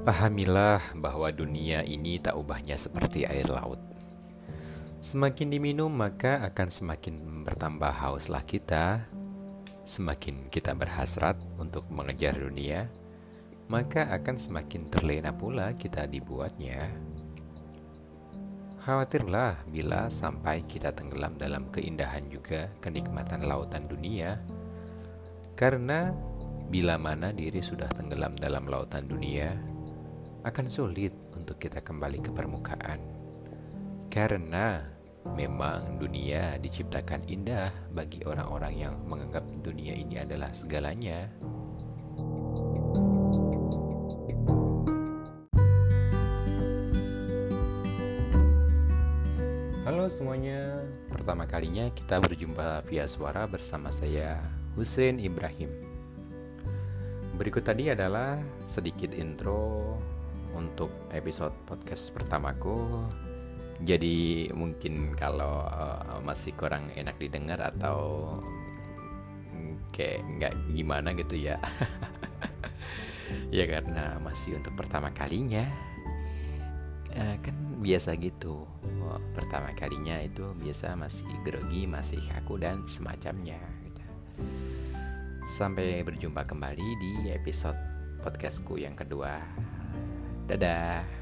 Pahamilah bahwa dunia ini tak ubahnya seperti air laut. Semakin diminum, maka akan semakin bertambah hauslah kita. Semakin kita berhasrat untuk mengejar dunia, maka akan semakin terlena pula kita dibuatnya. Khawatirlah bila sampai kita tenggelam dalam keindahan juga kenikmatan lautan dunia, karena bila mana diri sudah tenggelam dalam lautan dunia, akan sulit untuk kita kembali ke permukaan. Karena memang dunia diciptakan indah bagi orang-orang yang menganggap dunia ini adalah segalanya. Halo semuanya, pertama kalinya kita berjumpa via suara bersama saya Hussein Ibrahim. Berikut tadi adalah sedikit intro untuk episode podcast pertamaku. Jadi mungkin kalau uh, masih kurang enak didengar atau kayak nggak gimana gitu ya. ya karena masih untuk pertama kalinya. Uh, kan biasa gitu. Oh, pertama kalinya itu biasa masih grogi, masih kaku dan semacamnya. Gitu. Sampai berjumpa kembali di episode podcastku yang kedua. Dadah.